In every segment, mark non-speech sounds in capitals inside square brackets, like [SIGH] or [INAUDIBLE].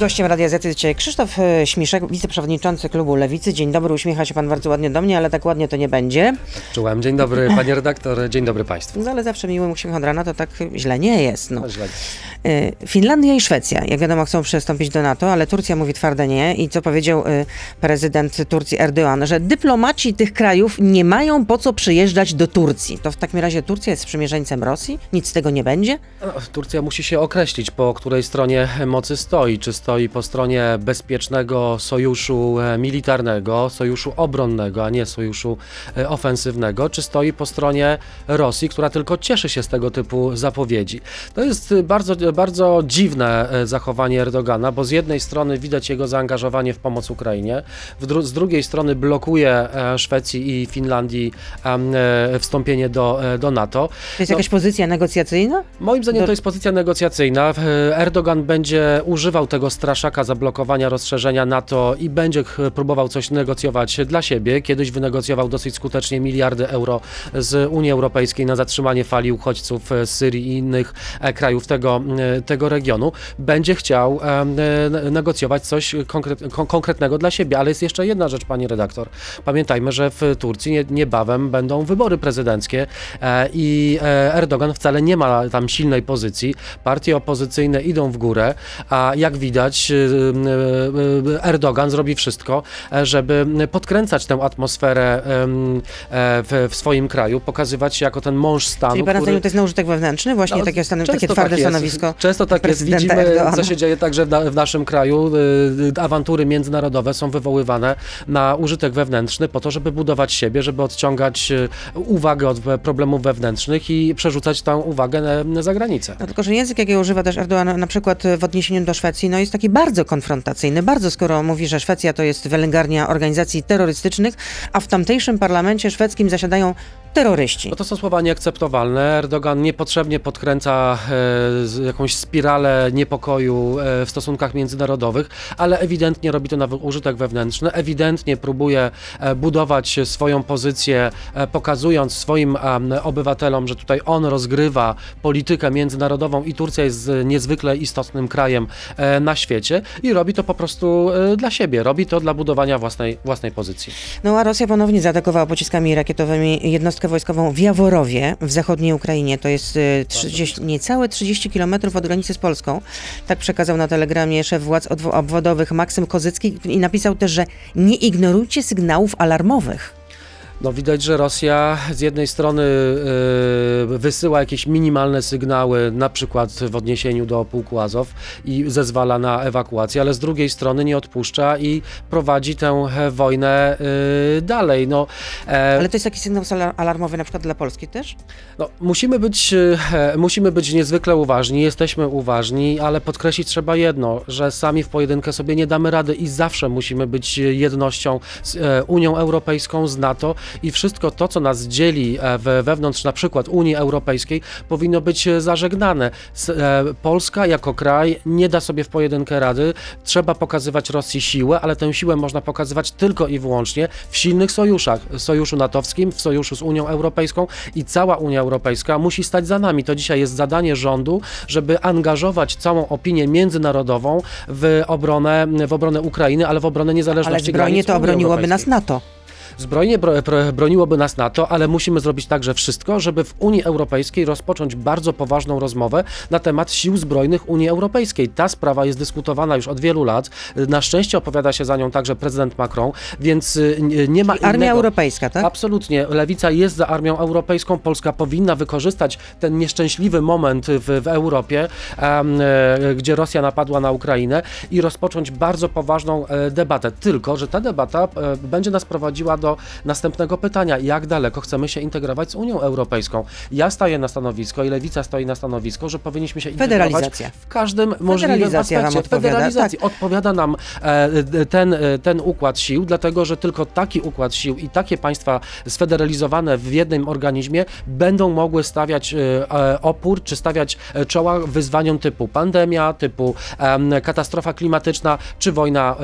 Gościem Radia Z jest dzisiaj Krzysztof e, Śmiszek, wiceprzewodniczący klubu Lewicy. Dzień dobry, uśmiecha się pan bardzo ładnie do mnie, ale tak ładnie to nie będzie. Czułem. Dzień dobry, panie redaktor, dzień dobry państwu. No ale zawsze miłym uśmiech od rana to tak źle nie jest. No. No, źle. E, Finlandia i Szwecja, jak wiadomo, chcą przystąpić do NATO, ale Turcja mówi twarde nie. I co powiedział e, prezydent Turcji Erdoğan, że dyplomaci tych krajów nie mają po co przyjeżdżać do Turcji. To w takim razie Turcja jest sprzymierzeńcem Rosji? Nic z tego nie będzie? No, Turcja musi się określić, po której stronie mocy stoi. Czy stoi po stronie bezpiecznego sojuszu e, militarnego, sojuszu obronnego, a nie sojuszu e, ofensywnego, czy stoi po stronie Rosji, która tylko cieszy się z tego typu zapowiedzi. To jest e, bardzo, bardzo dziwne zachowanie Erdogana, bo z jednej strony widać jego zaangażowanie w pomoc Ukrainie, dru- z drugiej strony blokuje Szwecji i Finlandii wstąpienie do, do NATO. To jest No. jakaś pozycja negocjacyjna? Moim zdaniem Do- to jest pozycja negocjacyjna. Erdogan będzie używał tego straszaka zablokowania rozszerzenia NATO i będzie próbował coś negocjować dla siebie. Kiedyś wynegocjował dosyć skutecznie miliardy euro z Unii Europejskiej na zatrzymanie fali uchodźców z Syrii i innych e, krajów tego, e, tego regionu. Będzie chciał e, negocjować coś konkret, kon- konkretnego dla siebie. Ale jest jeszcze jedna rzecz, pani redaktor. Pamiętajmy, że w Turcji nie, niebawem będą wybory prezydenckie i Erdogan wcale nie ma tam silnej pozycji. Partie opozycyjne idą w górę, a jak widać, e, e, Erdogan zrobi wszystko, e, żeby podkręcać tę atmosferę e, w, w swoim kraju, pokazywać się jako ten mąż stanu. Czyli pana który- to jest na użytek wewnętrzny? Właśnie no, takie, często takie twarde tak stanowisko Często tak jest. Widzimy, Erdoğana. co się dzieje także w, na, w naszym kraju. Y, Awantury międzynarodowe są wywoływane na użytek wewnętrzny po to, żeby budować siebie, żeby odciągać y, uwagę od problemów wewnętrznych i przerzucać tę uwagę na, za granicę. No tylko, że język, jakiego używa też Erdogan, na przykład w odniesieniu do Szwecji, no jest taki bardzo konfrontacyjny. Bardzo, skoro mówi, że Szwecja to jest wylęgarnia organizacji terrorystycznych, a w tamtejszym parlamencie szwedzkim zasiadają terroryści. No to są słowa nieakceptowalne. Erdogan niepotrzebnie podkręca e, jakąś spiralę niepokoju e, w stosunkach międzynarodowych, ale ewidentnie robi to na użytek wewnętrzny, ewidentnie próbuje e, budować swoją pozycję, e, pokazując swoim obywatelom, że tutaj on rozgrywa politykę międzynarodową i Turcja jest niezwykle istotnym krajem e, na świecie i robi to po prostu e, dla siebie, robi to dla budowania własnej, własnej pozycji. No a Rosja ponownie zaatakowała pociskami rakietowymi jednostkę wojskową w Jaworowie w zachodniej Ukrainie. To jest y, 30, niecałe 30 kilometrów od granicy z Polską. Tak przekazał na telegramie szef władz obwodowych Maksym Kozycki i napisał też, że nie ignorujcie sygnałów alarmowych. No widać, że Rosja z jednej strony y, wysyła jakieś minimalne sygnały, na przykład w odniesieniu do pułku Azow i zezwala na ewakuację, ale z drugiej strony nie odpuszcza i prowadzi tę e, wojnę y, dalej. No, e, Ale to jest taki sygnał alar- alarmowy na przykład dla Polski też? no, musimy, być, e, musimy być niezwykle uważni, jesteśmy uważni, ale podkreślić trzeba jedno, że sami w pojedynkę sobie nie damy rady i zawsze musimy być jednością z e, Unią Europejską, z NATO i wszystko to, co nas dzieli e, we- wewnątrz na przykład Unii Europejskiej, powinno być e, zażegnane. E, Polska jako kraj nie da sobie w pojedynkę rady, trzeba pokazywać Rosji siłę, ale tę siłę można pokazywać tylko i wyłącznie w silnych sojuszach, w sojuszu natowskim, w sojuszu z Unią Europejską i cała Unia Europejska musi stać za nami. To dzisiaj jest zadanie rządu, żeby angażować całą opinię międzynarodową w obronę, w obronę Ukrainy, ale w obronę Ale niezależności zbrojnie granic to Unii obroniłoby nas. NATO. Zbrojnie bro, bro, broniłoby nas NATO, ale musimy zrobić także wszystko, żeby w Unii Europejskiej rozpocząć bardzo poważną rozmowę na temat sił zbrojnych Unii Europejskiej. Ta sprawa jest dyskutowana już od wielu lat. Na szczęście opowiada się za nią także prezydent Macron, więc y, nie- nie ma Armia innego... Europejska, tak? Absolutnie. Lewica jest za armią europejską. Polska powinna wykorzystać ten nieszczęśliwy moment w, w Europie, e, gdzie Rosja napadła na Ukrainę i rozpocząć bardzo poważną e, debatę. Tylko, że ta debata e, będzie nas prowadziła do następnego pytania. Jak daleko chcemy się integrować z Unią Europejską? Ja staję na stanowisko i Lewica stoi na stanowisko, że powinniśmy się integrować w każdym możliwym aspekcie. Federalizacji. Odpowiada nam e, ten, e, ten układ sił, dlatego że tylko taki układ sił i takie państwa sfederalizowane w jednym organizmie będą mogły stawiać e, opór, czy stawiać czoła wyzwaniom typu pandemia, typu katastrofa klimatyczna, czy wojna,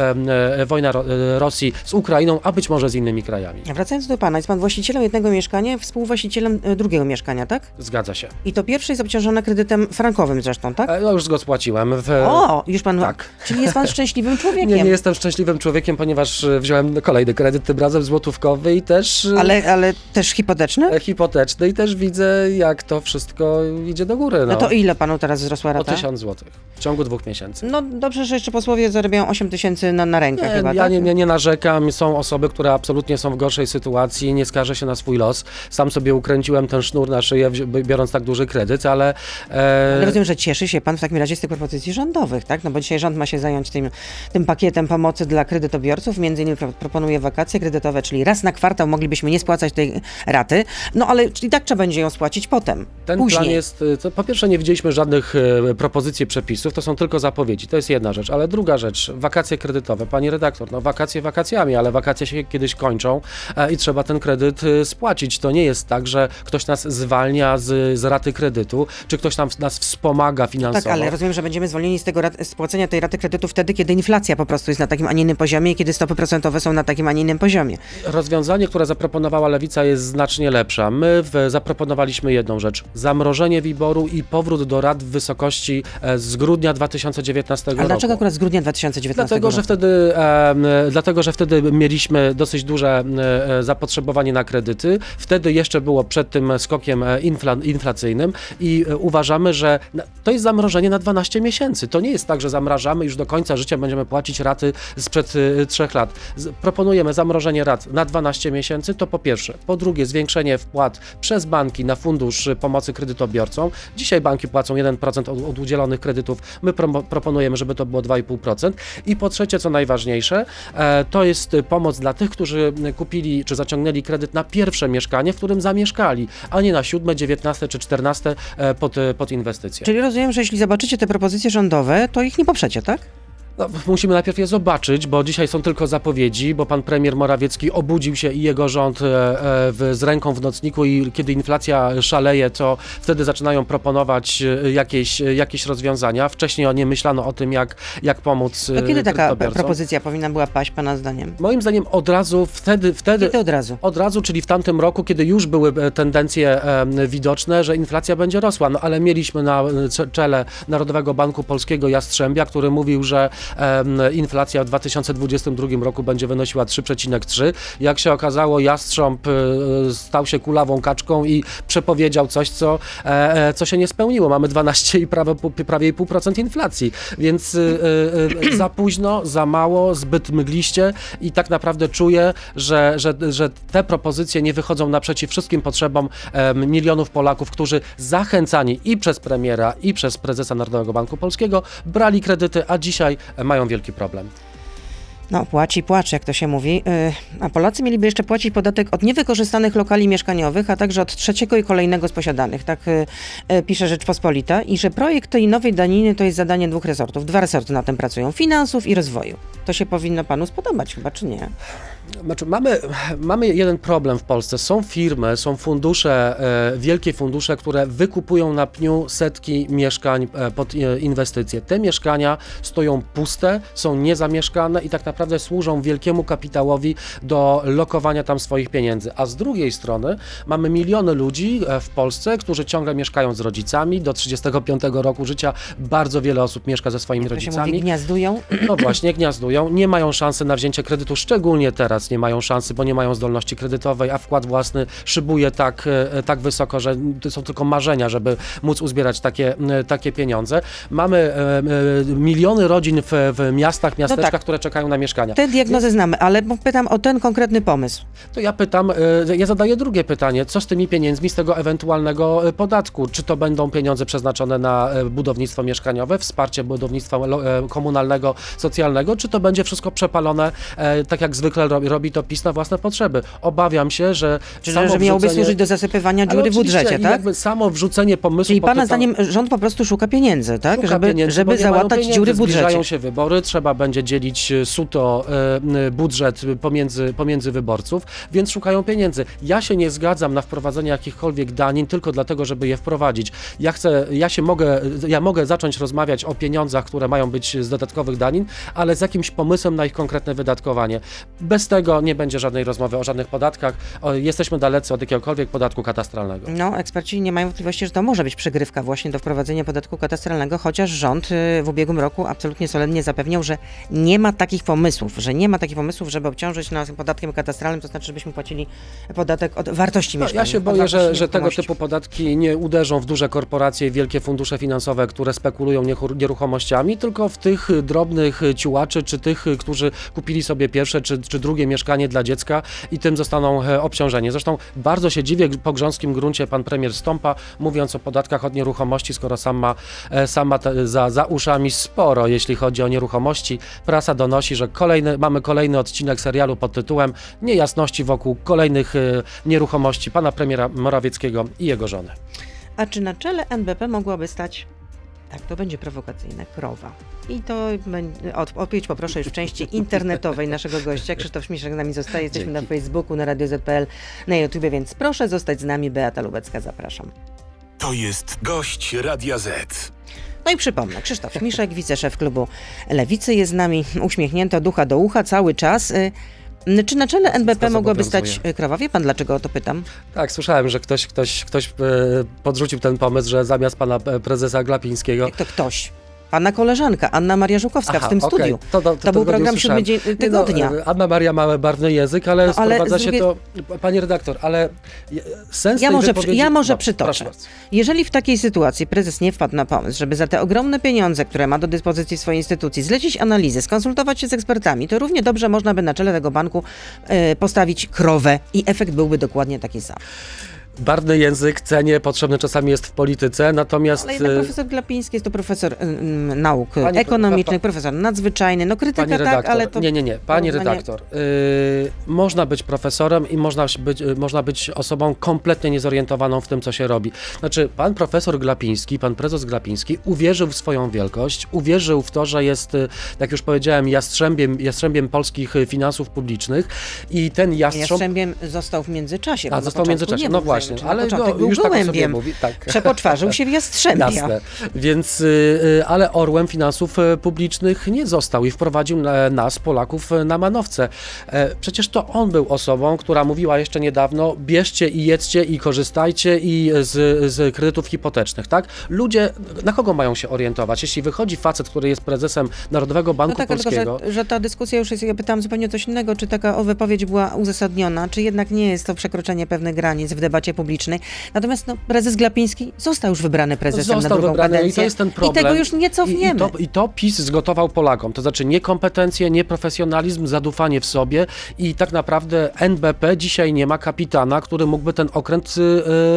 wojna Ro- Rosji z Ukrainą, a być może z innymi krajami. Wracając do pana, jest pan właścicielem jednego mieszkania, współwłaścicielem e, drugiego mieszkania, tak? Zgadza się. I to pierwsze jest obciążone kredytem frankowym zresztą, tak? E, No już go spłaciłem. W, O, już pan. tak. Czyli jest pan szczęśliwym [LAUGHS] człowiekiem. nie, nie jestem szczęśliwym człowiekiem, ponieważ e, wziąłem kolejny kredyt, tym razem złotówkowy i też e, Ale, ale też hipoteczny? hipoteczny i też widzę, jak to wszystko idzie do góry. No, No to ile panu teraz wzrosła o rata? 1000 złotych w ciągu dwóch miesięcy. No dobrze, że jeszcze posłowie zarabiają 8 tysięcy na, na rękę Nie, chyba, ja tak? nie, nie, nie narzekam. Są osoby, które absolutnie są w gorszej sytuacji, nie skarżę się na swój los. Sam sobie ukręciłem ten sznur na szyję, biorąc tak duży kredyt, ale... E, Ale rozumiem, że cieszy się pan w takim razie z tych propozycji rządowych, tak? No bo dzisiaj rząd ma się zająć tym, tym pakietem pomocy dla kredytobiorców. Między innymi pro- proponuje wakacje kredytowe, czyli raz na kwartał moglibyśmy nie spłacać tej raty, no ale i tak trzeba będzie ją spłacić potem, Ten później. plan jest, to po pierwsze nie widzieliśmy żadnych e, propozycji przepisów, to są tylko zapowiedzi, to jest jedna rzecz, ale druga rzecz, wakacje kredytowe. Pani redaktor, no wakacje wakacjami, ale wakacje się kiedyś kończą e, i trzeba ten kredyt e, spłacić. To nie jest tak, że ktoś nas zwalnia z, z raty kredytu, czy ktoś tam nas wspomaga finansowo. Tak, ale rozumiem, że będziemy zwolnieni z tego z płacenia tej raty kredytu wtedy, kiedy inflacja po prostu jest na takim, a nie innym poziomie i kiedy stopy procentowe są na takim, a nie innym poziomie. Rozwiązanie, które zaproponowała Lewica jest znacznie lepsze. My w, zaproponowaliśmy jedną rzecz. Zamrożenie WIBOR-u i powrót do rat w wysokości e, z grudnia 2019 Ale roku. dlaczego akurat z grudnia 2019 Dlatego że, roku? wtedy, em, dlatego, że wtedy mieliśmy dosyć duże e, zapotrzebowanie na kredyty. Wtedy jeszcze było przed tym skokiem e, infla, inflacyjnym i e, uważamy, że to jest zamrożenie na 12 miesięcy. To nie jest tak, że zamrażamy już do końca życia będziemy płacić raty sprzed e, 3 lat. Proponujemy zamrożenie rat na 12 miesięcy, to po pierwsze. Po drugie, zwiększenie wpłat przez banki na fundusz e, pomocy kredytobiorcom. Dzisiaj banki płacą 1% od, od udzielonych kredytów. My promo- proponujemy, żeby to było 2,5%. I po trzecie, co najważniejsze, e, to jest e, pomoc dla tych, którzy e, kupili czy zaciągnęli kredyt na pierwsze mieszkanie, w którym zamieszkali, a nie na siódme, dziewiętnaste czy czternaste e, pod, e, pod inwestycje. Czyli rozumiem, że jeśli zobaczycie te propozycje rządowe, to ich nie poprzecie, tak? No, musimy najpierw je zobaczyć, bo dzisiaj są tylko zapowiedzi, bo pan premier Morawiecki obudził się i jego rząd e, e, w, z ręką w nocniku i kiedy inflacja szaleje, to wtedy zaczynają proponować e, jakieś, jakieś rozwiązania. Wcześniej nie myślano o tym, jak, jak pomóc To kiedy taka propozycja powinna była paść, pana zdaniem? Moim zdaniem od razu wtedy, wtedy Kiedy od razu? od razu, czyli w tamtym roku, kiedy już były tendencje widoczne, że inflacja będzie rosła. No ale mieliśmy na cze- czele Narodowego Banku Polskiego Jastrzębia, który mówił, że inflacja w 2022 roku będzie wynosiła 3,3. Jak się okazało, Jastrząb e, stał się kulawą kaczką i przepowiedział coś, co, e, e, co się nie spełniło. Mamy 12 i prawie, prawie 0,5% inflacji, więc e, za późno, za mało, zbyt mgliście i tak naprawdę czuję, że, że, że te propozycje nie wychodzą naprzeciw wszystkim potrzebom milionów Polaków, którzy zachęcani i przez premiera, i przez prezesa Narodowego Banku Polskiego brali kredyty, a dzisiaj mają wielki problem. No, płaci, płacze, jak to się mówi. Yy, A Polacy mieliby jeszcze płacić podatek od niewykorzystanych lokali mieszkaniowych, a także od trzeciego i kolejnego z posiadanych. Tak yy, yy, pisze Rzeczpospolita. I że projekt tej nowej daniny to jest zadanie dwóch resortów. Dwa resorty na tym pracują. Finansów i rozwoju. To się powinno panu spodobać chyba, czy nie? Znaczy, mamy, mamy jeden problem w Polsce. Są firmy, są fundusze, e, wielkie fundusze, które wykupują na pniu setki mieszkań e, pod e, inwestycje. Te mieszkania stoją puste, są niezamieszkane i tak naprawdę służą wielkiemu kapitałowi do lokowania tam swoich pieniędzy. A z drugiej strony mamy miliony ludzi w Polsce, którzy ciągle mieszkają z rodzicami. Do 35 roku życia bardzo wiele osób mieszka ze swoimi się rodzicami. mówi, gniazdują. No właśnie, gniazdują, nie mają szansy na wzięcie kredytu, szczególnie teraz nie mają szansy, bo nie mają zdolności kredytowej, a wkład własny szybuje tak, e, tak wysoko, że to są tylko marzenia, żeby móc uzbierać takie, e, takie pieniądze. Mamy e, e, miliony rodzin w, w miastach, miasteczkach, tak. które czekają na mieszkania. Te diagnozy znamy, ale pytam o ten konkretny pomysł. To ja pytam, e, ja zadaję drugie pytanie, co z tymi pieniędzmi z tego ewentualnego e, podatku? Czy to będą pieniądze przeznaczone na e, budownictwo mieszkaniowe, wsparcie budownictwa e, komunalnego, socjalnego, czy to będzie wszystko przepalone, e, tak jak zwykle robi, to PiS na własne potrzeby? Obawiam się, że Czy samo że miałoby wrzucenie- służyć do zasypywania dziury w budżecie, tak? jakby samo wrzucenie pomysłu Czyli pana tytułem- zdaniem rząd po prostu szuka pieniędzy, tak? Szuka żeby pieniędzy, żeby załatać pieniędzy. dziury w budżecie. Zbliżają się wybory, trzeba będzie dzielić e, suto e, budżet pomiędzy, pomiędzy wyborców, więc szukają pieniędzy. Ja się nie zgadzam na wprowadzenie jakichkolwiek danin tylko dlatego, żeby je wprowadzić. Ja chcę, ja się mogę, ja mogę zacząć rozmawiać o pieniądzach, które mają być z dodatkowych danin, ale z jakimś pomysłem na ich konkretne wydatkowanie. Bez tego tego nie będzie żadnej rozmowy o żadnych podatkach. O, jesteśmy dalecy od jakiegokolwiek podatku katastralnego. No, eksperci nie mają wątpliwości, że to może być przygrywka właśnie do wprowadzenia podatku katastralnego, chociaż rząd y, w ubiegłym roku absolutnie solennie zapewniał, że nie ma takich pomysłów, że nie ma takich pomysłów, żeby obciążyć nas podatkiem katastralnym, to znaczy, żebyśmy płacili podatek od wartości No, mieszkania. ja się boję, że, że tego typu podatki nie uderzą w duże korporacje i wielkie fundusze finansowe, które spekulują nieruchomościami, tylko w tych drobnych ciułaczy, czy tych, którzy kupili sobie pierwsze czy, czy drugie mieszkanie dla dziecka i tym zostaną e, obciążeni. Zresztą bardzo się dziwię po grząskim gruncie pan premier stąpa, mówiąc o podatkach od nieruchomości, skoro sam ma, e, sam ma za, za uszami sporo, jeśli chodzi o nieruchomości. Prasa donosi, że kolejny, mamy kolejny odcinek serialu pod tytułem Niejasności wokół kolejnych e, nieruchomości pana premiera Morawieckiego i jego żony. A czy na czele NBP mogłaby stać, tak to będzie prowokacyjne, krowa? I to będzie, od- odpowiedź poproszę już w części internetowej naszego gościa. Krzysztof Śmiszek z nami zostaje, jesteśmy na Dzięki. Facebooku, na Radio ZPL, na YouTubie, więc proszę zostać z nami. Beata Lubecka, zapraszam. To jest gość Radia Z. No i przypomnę, Krzysztof Śmiszek, wiceszef klubu Lewicy jest z nami, uśmiechnięty od ucha do ucha cały czas. Czy na czele NBP nas mogłaby stać y, krowa? Wie pan, dlaczego o to pytam? Tak, słyszałem, że ktoś, ktoś, ktoś e, podrzucił ten pomysł, że zamiast pana e, prezesa Glapińskiego. Jak to ktoś? Pana koleżanka, Anna Maria Żukowska w Aha, tym okej. studiu. To, to, To był tego nie program siódmy dzień tygodnia. No, Anna Maria ma barwny język, ale No, ale sprowadza się to. Pani redaktor, ale sens Ja tej może, wypowiedzi... ja może no, przytoczę. Jeżeli w takiej sytuacji prezes nie wpadł na pomysł, żeby za te ogromne pieniądze, które ma do dyspozycji swojej instytucji, zlecić analizy, skonsultować się z ekspertami, to równie dobrze można by na czele tego banku e, postawić krowę i efekt byłby dokładnie taki sam. Barwny język cenię, potrzebny czasami jest w polityce, natomiast... Ale jednak e, profesor Glapiński jest to profesor mm, nauk Pani- ekonomicznych, pa- profesor nadzwyczajny, no krytyka Pani tak, redaktor, ale to... nie, nie, nie, pani redaktor, yy, można być profesorem i można być, yy, można być osobą kompletnie niezorientowaną w tym, co się robi. Znaczy, pan profesor Glapiński, pan prezes Glapiński uwierzył w swoją wielkość, uwierzył w to, że jest, yy, jak już powiedziałem, jastrzębiem, jastrzębiem polskich finansów publicznych i ten jastrząb... Jastrzębiem został w międzyczasie. A, został w międzyczasie, no właśnie, Na ale no, już tak sobie gołębiem. mówi, tak. Przepoczwarzył się w jastrzębia. Jasne. Więc, y, ale orłem finansów y, publicznych nie został i wprowadził na, nas, Polaków, y, na manowce. E, Przecież to on był osobą, która mówiła jeszcze niedawno, bierzcie i jedzcie i korzystajcie i z, z kredytów hipotecznych, tak? Ludzie, na kogo mają się orientować? Jeśli wychodzi facet, który jest prezesem Narodowego Banku No tak, tylko Polskiego, że, że ta dyskusja już jest, ja pytałam zupełnie coś innego, czy taka o, wypowiedź była uzasadniona, czy jednak nie jest to przekroczenie pewnych granic w debacie publicznej. Natomiast no, prezes Glapiński został już wybrany prezesem na Został drugą wybrany i kadencję. to jest ten problem. I tego już nie cofniemy. I, i, to, I to PiS zgotował Polakom, to znaczy niekompetencje, nieprofesjonalizm, zadufanie w sobie i tak naprawdę NBP dzisiaj nie ma kapitana, który mógłby ten okręt y,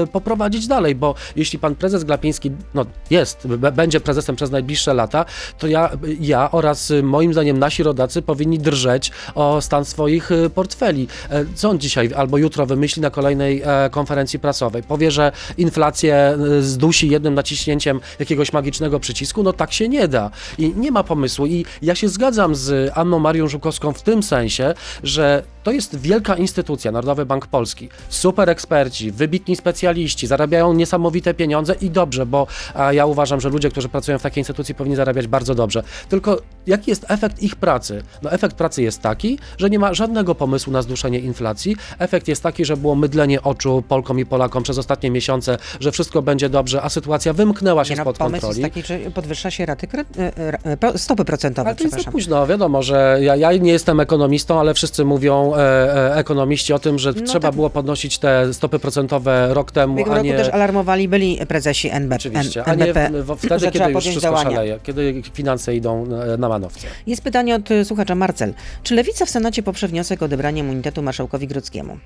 y, poprowadzić dalej, bo jeśli pan prezes Glapiński no, jest, będzie prezesem przez najbliższe lata, to ja, ja oraz y, moim zdaniem nasi rodacy powinni drżeć o stan swoich y, portfeli. E, Co on dzisiaj albo jutro wymyśli na kolejnej e, konferencji prasowej? Powie, że inflację y, zdusi jednym naciśnięciem jakiegoś magicznego przycisku? No tak się nie da. I nie ma pomysłu. I ja się zgadzam z Anną Marią Żukowską w tym sensie, że to jest wielka instytucja, Narodowy Bank Polski. Super eksperci, wybitni specjaliści, zarabiają niesamowite pieniądze i dobrze, bo ja uważam, że ludzie, którzy pracują w takiej instytucji powinni zarabiać bardzo dobrze. Tylko jaki jest efekt ich pracy? No efekt pracy jest taki, że nie ma żadnego pomysłu na zduszenie inflacji. Efekt jest taki, że było mydlenie oczu Polkom i Polakom przez ostatnie miesiące, że wszystko będzie dobrze, a sytuacja wymknęła się Nie, no, spod pomysł kontroli. jest taki, że podwyższa się raty, e, e, pro- stopy procentowe, Ale to jest za późno, wiadomo, że ja, ja nie jestem ekonomistą, ale wszyscy mówią, e, e, ekonomiści, o tym, że No trzeba tak. było podnosić te stopy procentowe rok W temu, ubiegłym a roku nie... też alarmowali byli prezesi NB, Oczywiście, N- a nie w, w, że wtedy, kiedy już wszystko działania. szaleje, kiedy finanse idą na, manowce. Jest pytanie od y, słuchacza Marcel. Czy Lewica w Senacie poprze wniosek o odebranie immunitetu marszałkowi Grodzkiemu?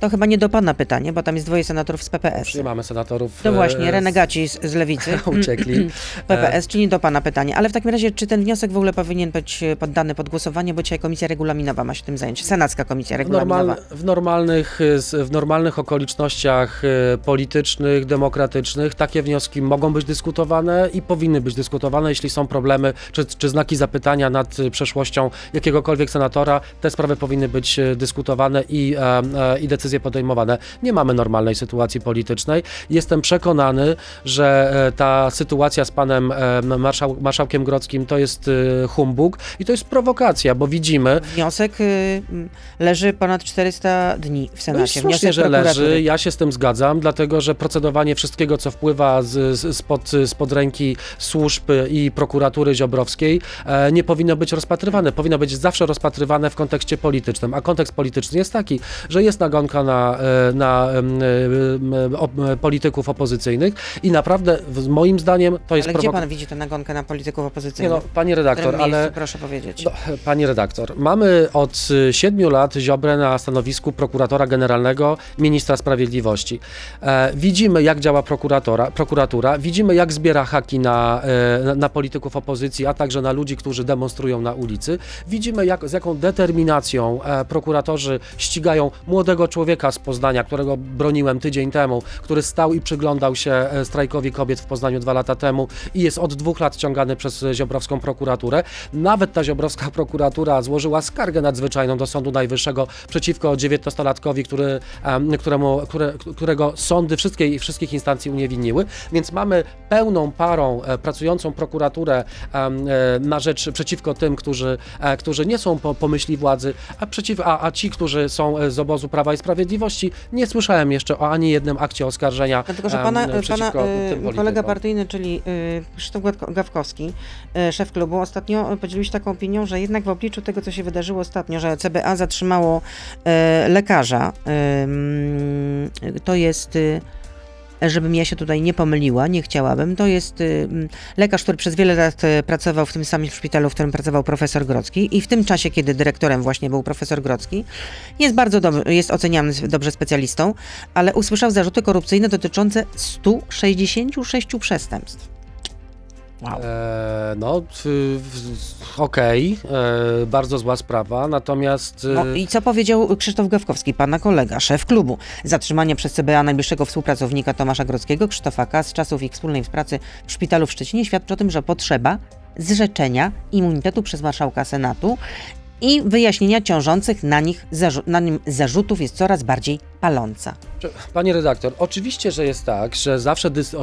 To chyba nie do pana pytanie, bo tam jest dwoje senatorów z PPS. Już nie mamy senatorów. To e, właśnie, renegaci z, z Lewicy. [LAUGHS] uciekli. [CLEARS THROAT] PPS, czyli do pana pytanie. Ale w takim razie, czy ten wniosek w ogóle powinien być e, poddany pod głosowanie, bo dzisiaj komisja regulaminowa ma się tym zająć. Senacka W, regulaminowa. w, normalnych, w normalnych okolicznościach y, politycznych, demokratycznych takie wnioski mogą być dyskutowane i powinny być dyskutowane, jeśli są problemy czy, czy znaki zapytania nad przeszłością jakiegokolwiek senatora. Te sprawy powinny być y, dyskutowane i, e, e, i decyzje podejmowane. Nie mamy normalnej sytuacji politycznej. Jestem przekonany, że e, ta sytuacja z panem e, marszał, marszałkiem Grodzkim to jest humbug i to jest prowokacja, bo widzimy, Wniosek y, leży ponad 400 dni w No Senacie. słusznie, że leży. Ja się z tym zgadzam, dlatego że procedowanie wszystkiego, co wpływa z, z, spod, spod ręki służb i prokuratury ziobrowskiej, e, nie powinno być rozpatrywane. Powinno być zawsze rozpatrywane w kontekście politycznym. A kontekst polityczny jest taki, że jest nagonka na, e, na op, polityków opozycyjnych i naprawdę, moim zdaniem, to jest Ale gdzie pan widzi tę nagonkę na polityków Nie opozycyjnych? no, pani redaktor, miejscu, ale proszę powiedzieć. no, pani redaktor, mamy od siedmiu lat Ziobrę na stanowisku prokuratora generalnego ministra sprawiedliwości. E, widzimy, jak działa prokuratora, prokuratura, widzimy, jak zbiera haki na, e, na- na polityków opozycji, a także na ludzi, którzy demonstrują na ulicy. Widzimy, jak, z jaką determinacją e, prokuratorzy ścigają młodego człowieka z Poznania, którego broniłem tydzień temu, który stał i przyglądał się strajkowi kobiet w Poznaniu dwa lata temu i jest od dwóch lat ciągany przez ziobrowską prokuraturę. Nawet ta ziobrowska prokuratura złożyła skargę nadzwyczajną do Sądu Najwyższego przeciwko 19-latkowi, który, em, któremu, które, którego sądy wszystkie, wszystkich instancji uniewinniły. Więc mamy pełną parą e, pracującą prokuraturę e, na rzecz przeciwko tym, którzy, e, którzy nie są po, po myśli władzy, a, przeciw, a, a ci, którzy są z obozu Prawa i Sprawiedliwości, nie słyszałem jeszcze o ani jednym akcie oskarżenia Dlatego, że pana, pana kolega partyjny, czyli Krzysztof Gawko- Gawkowski, szef klubu, ostatnio podzielił się taką opinią, że jednak w obliczu tego, co się wydarzyło ostatnio, że CBA zatrzymało y, lekarza, y, to jest... Y, Żebym ja się tutaj nie pomyliła, nie chciałabym. To jest y, lekarz, który przez wiele lat y, pracował w tym samym szpitalu, w którym pracował profesor Grocki i w tym czasie, kiedy dyrektorem właśnie był profesor Grocki, jest bardzo dobry, jest oceniany dobrze specjalistą, ale usłyszał zarzuty korupcyjne dotyczące 166 przestępstw. Wow. E, no, okej, e, bardzo zła sprawa, natomiast... e, No i co powiedział Krzysztof Gawkowski, pana kolega, szef klubu? Zatrzymanie przez CBA najbliższego współpracownika Tomasza Grodzkiego, Krzysztofa z czasów ich wspólnej pracy w szpitalu w Szczecinie świadczy o tym, że potrzeba zrzeczenia immunitetu przez marszałka Senatu i wyjaśnienia ciążących na, nich zarzu- na nim zarzutów jest coraz bardziej paląca. Pani redaktor, oczywiście, że jest tak, że zawsze dys, e,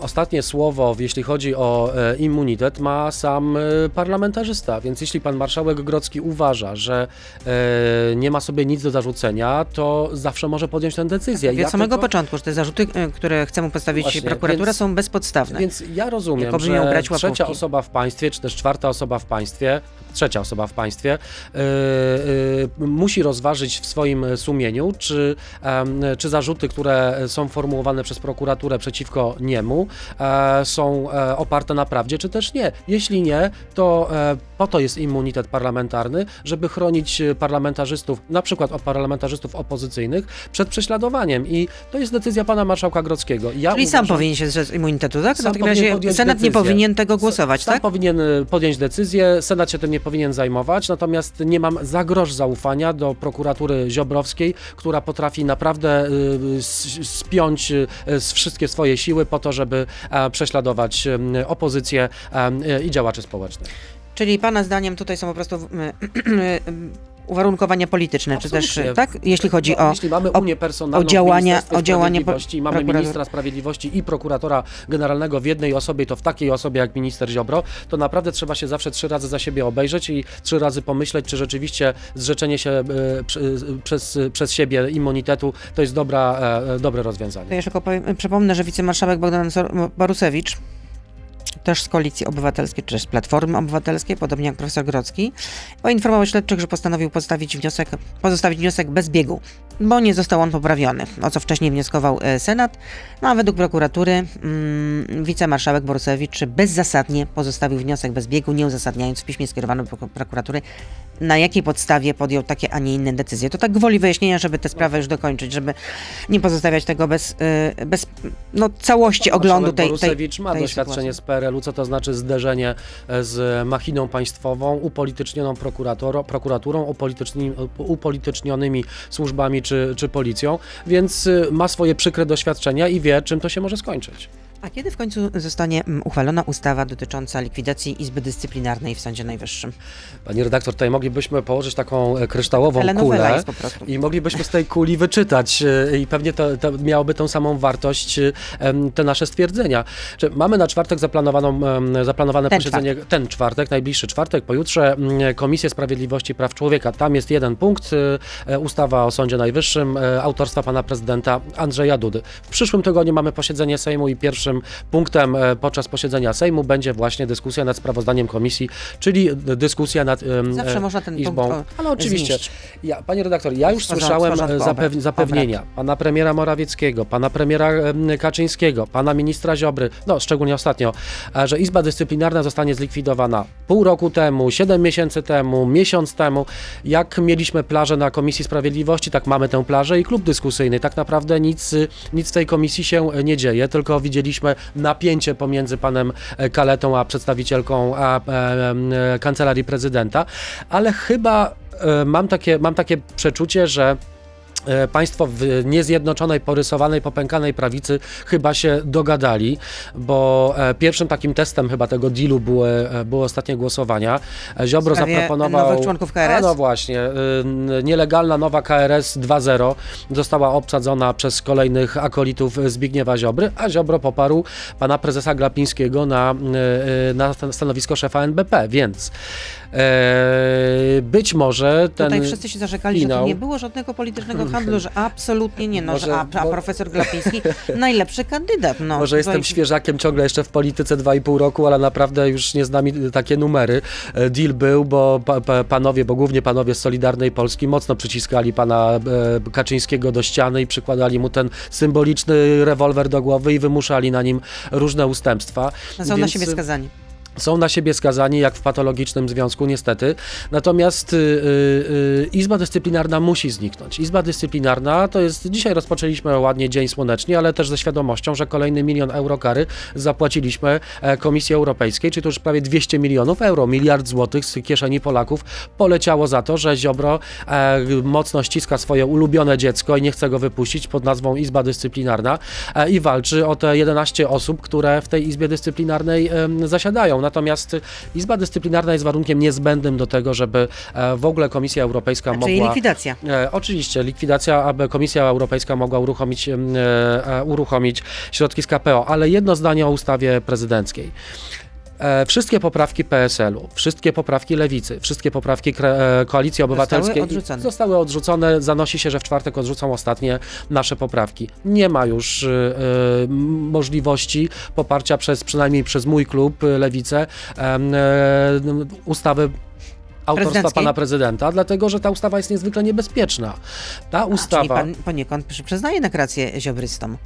ostatnie słowo, jeśli chodzi o e, immunitet, ma sam e, parlamentarzysta. Więc jeśli pan marszałek Grodzki uważa, że nie ma sobie nic do zarzucenia, to zawsze może podjąć tę decyzję. Wie od samego tylko- początku, że te zarzuty, które chce mu postawić Właśnie, prokuratura więc- są bezpodstawne. Więc ja rozumiem, że trzecia łapówki. osoba w państwie, czy też czwarta osoba w państwie, trzecia osoba w państwie, musi rozważyć w swoim sumieniu, czy, czy zarzuty, które są formułowane przez prokuraturę przeciwko niemu, e, są e, oparte na prawdzie, czy też nie. Jeśli nie, to e, po to jest immunitet parlamentarny, żeby chronić parlamentarzystów, na przykład parlamentarzystów opozycyjnych, przed prześladowaniem. I to jest decyzja pana marszałka Grodzkiego. Ja Czyli sam uważam- powinien się zrzec immunitetu, tak? W Sam takim razie Senat nie decyzję. powinien tego głosować, Sam tak? powinien y, podjąć decyzję, Senat się tym nie powinien zajmować, natomiast nie mam za grosz zaufania do prokuratury Ziobrowskiej, która potrafi naprawdę y, s- spiąć y, wszystkie swoje siły po to, żeby e, prześladować y, opozycję e, i działaczy społecznych. Czyli pana zdaniem tutaj są po prostu [CLEARS THROAT] uwarunkowania polityczne, czy też, Absolutnie. tak? Jeśli chodzi No, o... Jeśli mamy Unię personalną o działania- o Sprawiedliwości, mamy prokurator- ministra sprawiedliwości i prokuratora generalnego w jednej osobie, to w takiej osobie jak minister Ziobro, to naprawdę trzeba się zawsze trzy razy za siebie obejrzeć i trzy razy pomyśleć, czy rzeczywiście zrzeczenie się e, przy- przez, przez siebie immunitetu to jest dobra, e, dobre To rozwiązanie. jeszcze tylko powiem, przypomnę, że wicemarszałek Bogdan Borusewicz też z Koalicji Obywatelskiej, czy też z Platformy Obywatelskiej, podobnie jak profesor Grocki, poinformował śledczych, że postanowił postawić wniosek, pozostawić wniosek bez biegu, bo nie został on poprawiony, o co wcześniej wnioskował e, Senat. No a według prokuratury mm, wicemarszałek Borusewicz bezzasadnie pozostawił wniosek bez biegu, nie uzasadniając w piśmie skierowanym do prokuratury, na jakiej podstawie podjął takie, a nie inne decyzje. To tak gwoli wyjaśnienia, żeby tę sprawę już dokończyć, żeby nie pozostawiać tego bez, y, bez no, całości oglądu tej, tej, Borusewicz ma tej doświadczenie sytuacji. z PRL-u, co to znaczy zderzenie e, z machiną państwową, upolitycznioną prokuraturą, upolityczni, upolitycznionymi służbami czy, czy policją, więc y, ma swoje przykre doświadczenia i wie, czym to się może skończyć. A kiedy w końcu zostanie mm, uchwalona ustawa dotycząca likwidacji Izby Dyscyplinarnej w Sądzie Najwyższym? Pani redaktor, tutaj moglibyśmy położyć taką e, kryształową kulę i moglibyśmy z tej kuli wyczytać e, i pewnie to, to miałoby tą samą wartość e, te nasze stwierdzenia. Mamy na czwartek zaplanowaną, zaplanowane Ten posiedzenie, ten czwartek, najbliższy czwartek, pojutrze mm, Komisję Sprawiedliwości i Praw Człowieka. Tam jest jeden punkt, ustawa o Sądzie Najwyższym, autorstwa pana prezydenta Andrzeja Dudy. W przyszłym tygodniu mamy posiedzenie Sejmu i punktem e, podczas posiedzenia Sejmu będzie właśnie dyskusja nad sprawozdaniem komisji, czyli dyskusja nad em, Zawsze e, można ten Izbą. punkt o- Ale oczywiście. Ja, panie redaktor, ja już porządku, słyszałem porządku, e, zapew- obrad. zapewnienia pana premiera Morawieckiego, pana premiera em, Kaczyńskiego, pana ministra Ziobry, no szczególnie ostatnio, że Izba Dyscyplinarna zostanie zlikwidowana pół roku temu, siedem miesięcy temu, miesiąc temu. Jak mieliśmy plażę na Komisji Sprawiedliwości, tak mamy tę plażę i klub dyskusyjny. Tak naprawdę nic, nic w tej komisji się nie dzieje, tylko widzieliśmy napięcie pomiędzy panem e, Kaletą a przedstawicielką a, e, e, kancelarii prezydenta, ale chyba mam takie, mam takie przeczucie, że Państwo w niezjednoczonej, porysowanej, popękanej prawicy chyba się dogadali, bo e, pierwszym takim testem chyba tego dealu były, e, były ostatnie głosowania. E, Ziobro sprawie zaproponował... nowych członków KRS? A no właśnie, nielegalna nowa KRS 2.0 została obsadzona przez kolejnych akolitów Zbigniewa Ziobry, a Ziobro poparł pana prezesa Glapińskiego na, na stanowisko szefa NBP, więc e, być może ten... Tutaj wszyscy się zarzekali, że finał- tu nie było żadnego politycznego handlu, że absolutnie nie, no, Może- że, a, a bo- profesor Glapiński [LAUGHS] najlepszy kandydat. No, Może jestem Tutaj- świeżakiem ciągle jeszcze w polityce 2,5 roku, ale naprawdę już nie z nami takie numery. E, Deal był, bo pa, pa, panowie, bo głównie panowie z Solidarnej Polski mocno przyciskali pana e, Kaczyńskiego do ściany i przykładali mu ten symboliczny rewolwer do głowy i wymuszali na nim różne ustępstwa. Są na Więc, siebie skazani. Są na siebie skazani, jak w patologicznym związku, niestety. Natomiast y, y, y, Izba Dyscyplinarna musi zniknąć. Izba Dyscyplinarna to jest, dzisiaj rozpoczęliśmy ładnie dzień słonecznie, ale też ze świadomością, że kolejny milion euro kary zapłaciliśmy e, Komisji Europejskiej, czyli to już prawie 200 milionów euro, miliard złotych z kieszeni Polaków poleciało za to, że Ziobro e, mocno ściska swoje ulubione dziecko i nie chce go wypuścić pod nazwą Izba Dyscyplinarna e, i walczy o te 11 osób, które w tej Izbie Dyscyplinarnej em, zasiadają. Natomiast Izba Dyscyplinarna jest warunkiem niezbędnym do tego, żeby e, w ogóle Komisja Europejska Czyli mogła... likwidacja. E, oczywiście, likwidacja, aby Komisja Europejska mogła uruchomić, e, uruchomić środki z KPO, ale jedno zdanie o ustawie prezydenckiej. E, wszystkie poprawki PSL-u, wszystkie poprawki Lewicy, wszystkie poprawki e, Koalicji Obywatelskiej odrzucone. zostały odrzucone. Zanosi się, że w czwartek odrzucą ostatnie nasze poprawki. Nie ma już e, możliwości poparcia przez, przynajmniej przez mój klub Lewicę ustawy autorstwa pana prezydenta, dlatego że ta ustawa jest niezwykle niebezpieczna. Ta A, czyli ustawa... pan poniekąd przy- przyznaje na rację ziobrystom.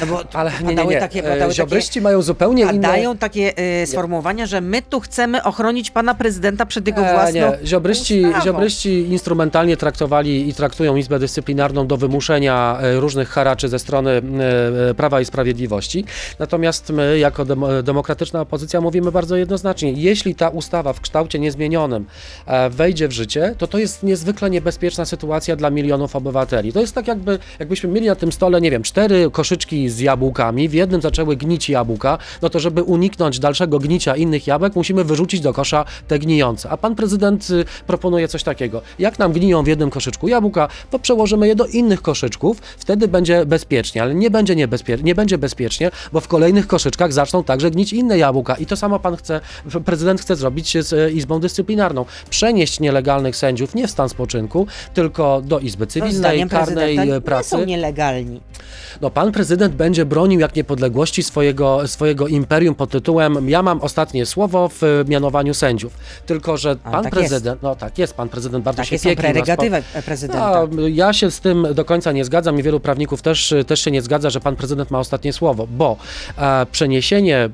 No bo Ale nie, nie, nie. takie, padały takie, Ziobryści mają zupełnie inne... padają takie e, sformułowania, że my tu chcemy ochronić pana prezydenta przed jego E, własną nie, ziobryści, ustawą. ziobryści instrumentalnie traktowali i traktują Izbę Dyscyplinarną do wymuszenia e, różnych haraczy ze strony e, Prawa i Sprawiedliwości. Natomiast my, jako demo, demokratyczna opozycja, mówimy bardzo jednoznacznie, jeśli ta ustawa w kształcie niezmienionym e, wejdzie w życie, to to jest niezwykle niebezpieczna sytuacja dla milionów obywateli. To jest tak jakby, jakbyśmy mieli na tym stole, nie wiem, cztery koszyczki z jabłkami, w jednym zaczęły gnić jabłka, no to żeby uniknąć dalszego gnicia innych jabłek, musimy wyrzucić do kosza te gnijące. A pan prezydent y, proponuje coś takiego. Jak nam gniją w jednym koszyczku jabłka, to przełożymy je do innych koszyczków, wtedy będzie bezpiecznie, ale nie będzie, niebezpie- nie będzie bezpiecznie, bo w kolejnych koszyczkach zaczną także gnić inne jabłka. I to samo pan chce, prezydent chce zrobić z e, Izbą Dyscyplinarną. Przenieść nielegalnych sędziów nie w stan spoczynku, tylko do Izby Cywilnej, karnej pracy. nie są nielegalni. No, pan prezydent będzie bronił jak niepodległości swojego, swojego imperium pod tytułem ja mam ostatnie słowo w e, mianowaniu sędziów. Tylko, że A, pan tak prezydent, no tak jest, pan prezydent bardzo Takie się są nas po- prerogatywy prezydenta. a, ja się z tym do końca nie zgadzam i wielu prawników też, też się nie zgadza, że pan prezydent ma ostatnie słowo, bo e, przeniesienie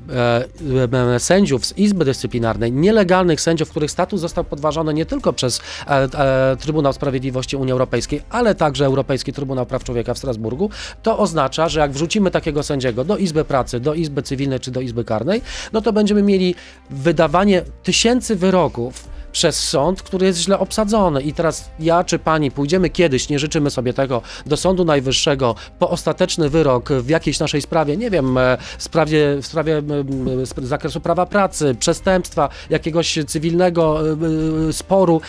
e, sędziów z Izby Dyscyplinarnej, nielegalnych sędziów, których status został podważony nie tylko przez e, e, Trybunał Sprawiedliwości Unii Europejskiej, ale także Europejski Trybunał Praw Człowieka w Strasburgu, to oznacza, że jak wrzucimy takiego sędziego do Izby Pracy, do Izby Cywilnej czy do Izby Karnej, no to będziemy mieli wydawanie tysięcy wyroków przez sąd, który jest źle obsadzony. I teraz ja czy pani pójdziemy kiedyś, nie życzymy sobie tego, do Sądu Najwyższego po ostateczny wyrok w jakiejś naszej sprawie, nie wiem, e, sprawie, w sprawie zakresu prawa pracy, przestępstwa, jakiegoś cywilnego e, e, sporu.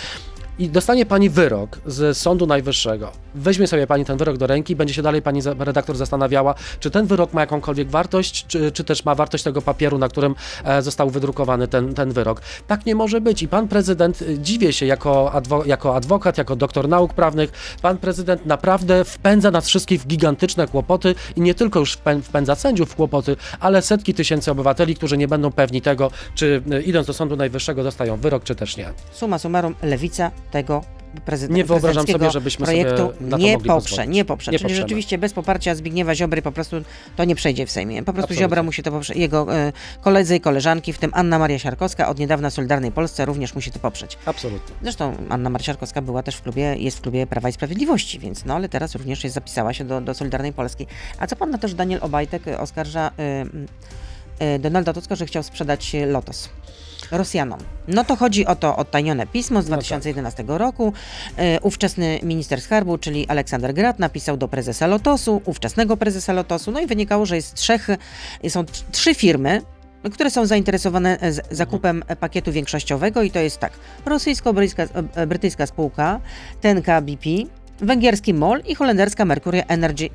I dostanie pani wyrok z Sądu Najwyższego. Weźmie sobie pani ten wyrok do ręki, będzie się dalej pani redaktor zastanawiała, czy ten wyrok ma jakąkolwiek wartość, czy, czy też ma wartość tego papieru, na którym e, został wydrukowany ten, ten wyrok. Tak nie może być. I pan prezydent, e, dziwię się, jako, adwo, jako adwokat, jako doktor nauk prawnych, pan prezydent naprawdę wpędza nas wszystkich w gigantyczne kłopoty i nie tylko już wpę- wpędza sędziów w kłopoty, ale setki tysięcy obywateli, którzy nie będą pewni tego, czy e, idąc do Sądu Najwyższego dostają wyrok, czy też nie. Suma summarum, lewica tego prezydenta Nie wyobrażam sobie, żebyśmy sobie projektu na to nie poprze, pozwolić. nie poprze. Nie Czyli poprzemy. rzeczywiście bez poparcia Zbigniewa Ziobry po prostu to nie przejdzie w Sejmie. Po prostu Absolutnie. Ziobra musi to poprzeć. Jego e, koledzy i koleżanki, w tym Anna Maria Siarkowska, od niedawna w Solidarnej Polsce również musi to poprzeć. Absolutnie. Zresztą Anna Maria Siarkowska była też w klubie, jest w klubie Prawa i Sprawiedliwości, więc no ale teraz również jest, zapisała się do, do Solidarnej Polski. A co pan na to, że Daniel Obajtek oskarża y, Donalda Tuska, że chciał sprzedać e, Lotos? Rosjanom. No to chodzi o to odtajnione pismo z 2011 roku. E, ówczesny minister skarbu, czyli Aleksander Grat, napisał do prezesa Lotosu, ówczesnego prezesa Lotosu, no i wynikało, że jest trzech, są tr- trzy firmy, które są zainteresowane e, zakupem e, pakietu większościowego i to jest tak, rosyjsko-brytyjska e, brytyjska spółka Tenka BP, węgierski MOL i holenderska Mercury Energy,